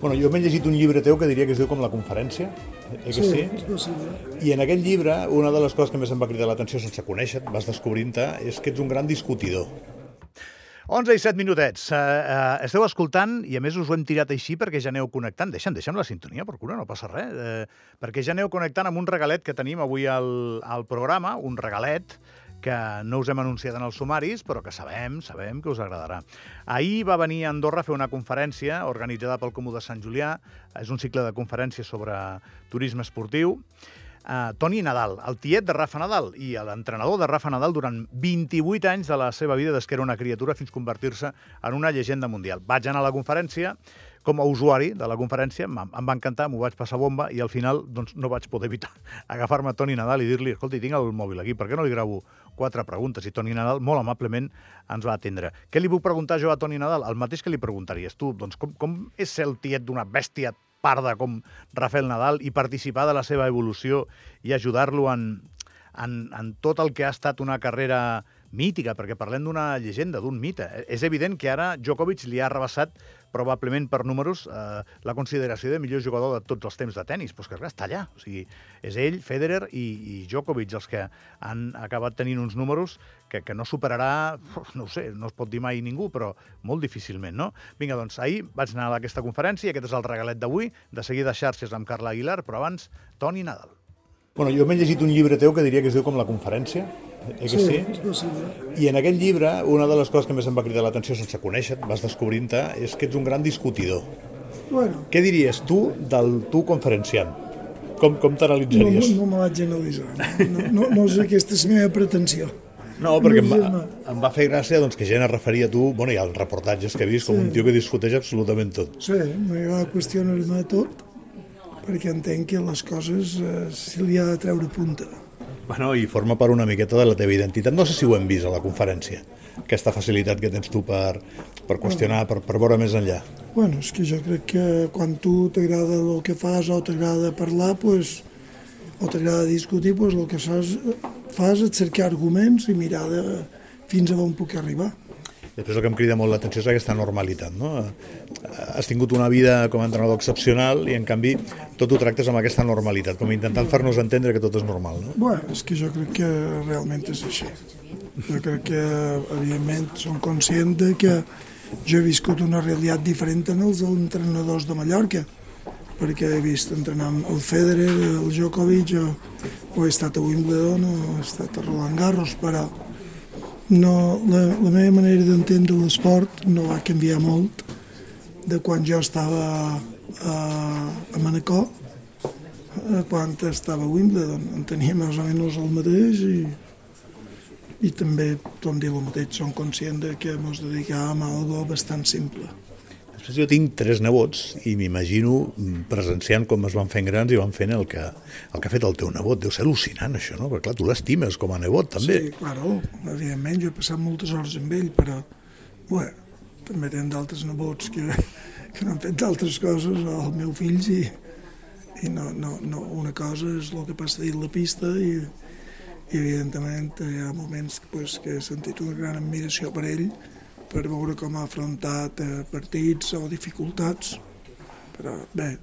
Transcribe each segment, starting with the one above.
Bueno, jo m'he llegit un llibre teu que diria que es diu com la conferència, eh que sí? sí? és possible. I en aquest llibre, una de les coses que més em va cridar l'atenció sense conèixer vas descobrint-te, és que ets un gran discutidor. 11 i 7 minutets. Uh, uh, esteu escoltant, i a més us ho hem tirat així perquè ja aneu connectant. Deixa'm, deixa'm la sintonia, per cura, no passa res. Uh, perquè ja aneu connectant amb un regalet que tenim avui al, al programa, un regalet que no us hem anunciat en els sumaris, però que sabem, sabem que us agradarà. Ahir va venir a Andorra a fer una conferència organitzada pel Comú de Sant Julià. És un cicle de conferències sobre turisme esportiu uh, Toni Nadal, el tiet de Rafa Nadal i l'entrenador de Rafa Nadal durant 28 anys de la seva vida des que era una criatura fins convertir-se en una llegenda mundial. Vaig anar a la conferència com a usuari de la conferència, em, va encantar, m'ho vaig passar bomba i al final doncs, no vaig poder evitar agafar-me Toni Nadal i dir-li, escolti, tinc el mòbil aquí, per què no li gravo quatre preguntes? I Toni Nadal molt amablement ens va atendre. Què li puc preguntar jo a Toni Nadal? El mateix que li preguntaries tu. Doncs com, com és ser el tiet d'una bèstia parda com Rafael Nadal i participar de la seva evolució i ajudar-lo en, en, en tot el que ha estat una carrera mítica, perquè parlem d'una llegenda, d'un mite. És evident que ara Djokovic li ha rebassat probablement per números eh, la consideració de millor jugador de tots els temps de tennis, però és que clar, està allà. O sigui, és ell, Federer i, i Djokovic els que han acabat tenint uns números que, que no superarà, no sé, no es pot dir mai ningú, però molt difícilment, no? Vinga, doncs, ahir vaig anar a aquesta conferència, aquest és el regalet d'avui, de seguir de xarxes amb Carla Aguilar, però abans, Toni Nadal. Bueno, jo m'he llegit un llibre teu que diria que es diu com la conferència, eh que sí? sí, és possible. I en aquest llibre, una de les coses que més em va cridar l'atenció sense conèixer vas descobrint-te, és que ets un gran discutidor. Bueno, Què diries tu del tu conferenciant? Com, com no, t'analitzaries? no me vaig analitzar. No, no, no és aquesta la meva pretensió. No, perquè em va, em va fer gràcia doncs, que gent es referia a tu, bueno, i als reportatges que he vist, com un tio que discuteix absolutament tot. Sí, m'agrada qüestionar-me tot, perquè entenc que les coses eh, se li ha de treure punta. Bueno, i forma part una miqueta de la teva identitat. No sé si ho hem vist a la conferència, aquesta facilitat que tens tu per, per qüestionar, per, per veure més enllà. Bueno, és que jo crec que quan tu t'agrada el que fas o t'agrada parlar, pues, o t'agrada discutir, pues, el que fas, fas és cercar arguments i mirar de, fins a on puc arribar. Després el que em crida molt l'atenció és aquesta normalitat, no? Has tingut una vida com a entrenador excepcional i, en canvi, tot ho tractes amb aquesta normalitat, com intentant fer-nos entendre que tot és normal, no? Bueno, és que jo crec que realment és així. Jo crec que, evidentment, som conscient de que jo he viscut una realitat diferent en els entrenadors de Mallorca, perquè he vist entrenar el Federer, el Djokovic, o, o he estat a Wimbledon, o he estat a Roland Garros, però no, la, la meva manera d'entendre l'esport no va canviar molt de quan jo estava a, a Manacor a quan estava a Wimbledon. Entenia més o menys el mateix i, i també, com dir el mateix, som conscients de que ens dedicàvem a algo bastant simple. Després jo tinc tres nebots i m'imagino presenciant com es van fent grans i van fent el que, el que ha fet el teu nebot. Deu ser al·lucinant, això, no? Perquè, clar, tu l'estimes com a nebot, també. Sí, claro, evidentment, jo he passat moltes hores amb ell, però, bueno, també tenen d'altres nebots que, que no han fet d'altres coses, o els meus fills, i, i no, no, no, una cosa és el que passa dins la pista i, i evidentment hi ha moments pues, que he sentit una gran admiració per ell per veure com ha afrontat eh, partits o dificultats però bé,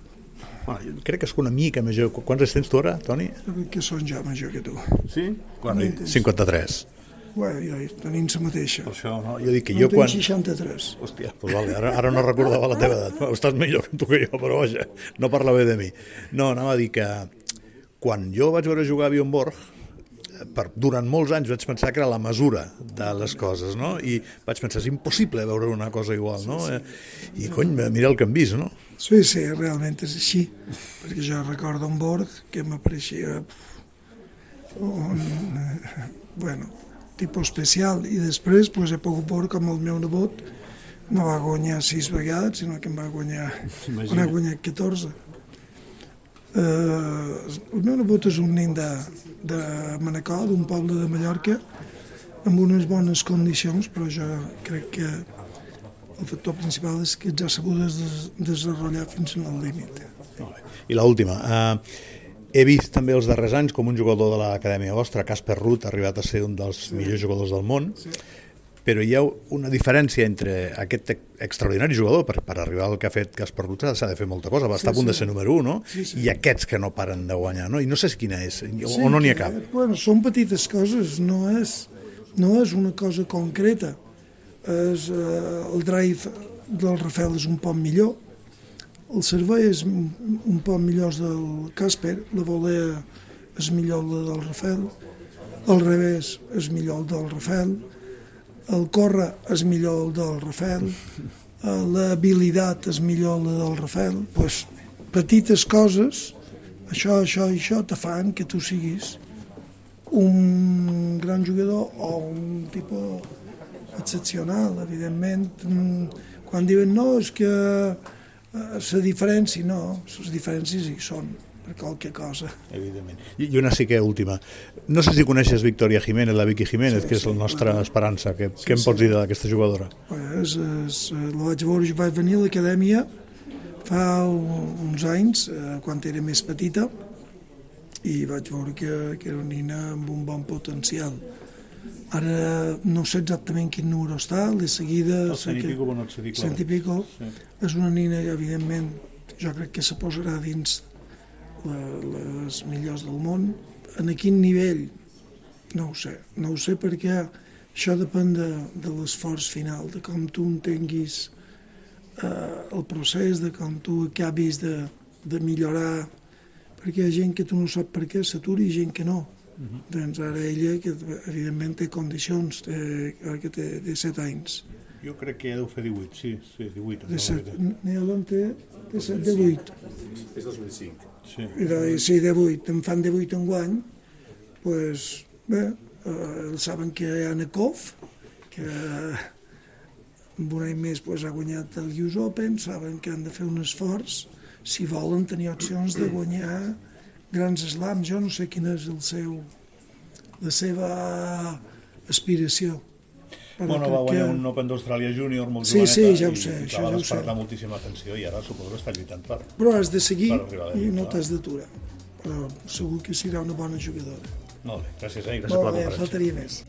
Bueno, jo crec que és una mica major. Qu- Quants anys tens tu ara, Toni? que són ja major que tu. Sí? Bueno, 53. Bueno, jo tenim la mateixa. Per això, no? Jo dic que Jo jo quan... tinc 63. Hòstia, doncs vale, ara, ara no recordava la teva edat. Estàs millor que tu que jo, però vaja, no parla bé de mi. No, anava a dir que quan jo vaig veure jugar a Bjorn per, durant molts anys vaig pensar que era la mesura de les coses, no? I vaig pensar, és impossible veure una cosa igual, no? Eh, I, cony, mira el que hem vist, no? Sí, sí, realment és així, perquè jo recordo un Borg que m'apareixia un, eh, bueno, tipus especial, i després pues, he pogut veure com el meu nebot no va guanyar sis vegades, sinó que em va guanyar, n'ha guanyat 14. Eh, el meu nebot és un nen de, de Manacor, d'un poble de Mallorca, amb unes bones condicions, però jo crec que el factor principal és que ja s'ha sabut des, desenvolupar fins al límit. I l'última. Uh, he vist també els darrers anys com un jugador de l'acadèmia vostra, Casper Ruth, ha arribat a ser un dels millors jugadors del món. Però hi ha una diferència entre aquest extraordinari jugador, per, per arribar al que ha fet Gaspar Ruta s'ha de fer molta cosa, va Sí, estar a punt de sí. ser número 1, no? Sí, sí. I aquests que no paren de guanyar, no? I no sé quina és, o no n'hi ha cap. Bueno, són petites coses, no és, no és una cosa concreta. És, eh, el drive del Rafael és un poc millor, el servei és un un poc millor del Casper, la volea és millor la del Rafael, al revés és millor el del Rafael, el córrer és millor el del Rafael, eh, l'habilitat és millor la del Rafael, pues, petites coses, això, això i això te fan que tu siguis un gran jugador o un tipus excepcional, evidentment. Quan diuen no, és que eh, la diferència, no, les diferències hi són per qualque cosa. Evidentment. I i una sí que última. No sé si coneixes Victoria Jiménez, la Vicky Jiménez, Sí, que és sí, la nostra clar. esperança. Què, Sí, què em sí. pots dir d'aquesta jugadora? Pues, és, la vaig veure, jo vaig venir a l'acadèmia fa un- uns anys, eh, quan era més petita, i vaig veure que, que era una nina amb un bon potencial. Ara no sé exactament quin número està, de seguida... sé que- bueno, et sé dir, Cent i pico. Sí. És una nina evidentment, jo crec que se posarà dins les millors del món. En quin nivell? No ho sé. No ho sé perquè això depèn de, de l'esforç final, de com tu entenguis eh, el procés, de com tu acabis de, de millorar, perquè hi ha gent que tu no saps per què s'atura i gent que no. Doncs ara ella, que evidentment té condicions, té, que té 17 anys, Jo crec que ja deu fer 18, sí, sí 18. de set, n'hi ha d'on té, té set de 8. És 2005. Sí. I de, si de 8 en fan de 8 en guany, pues, bé, eh, saben que hi ha Nakov, que amb un any més pues, ha guanyat el US Open, saben que han de fer un esforç si volen tenir opcions de guanyar grans slams. Jo no sé quina és el seu, la seva aspiració. Bueno, va guanyar que- un Open d'Austràlia Júnior molt Sí, joveneta sí, ja ho sé, i, això ja ho sé. moltíssima atenció i ara suposo que està lluitant per... Però has de seguir i no t'has d'aturar. Però segur que serà una bona jugadora. Molt bé, gràcies, eh? gràcies per Molt la bé, faltaria més.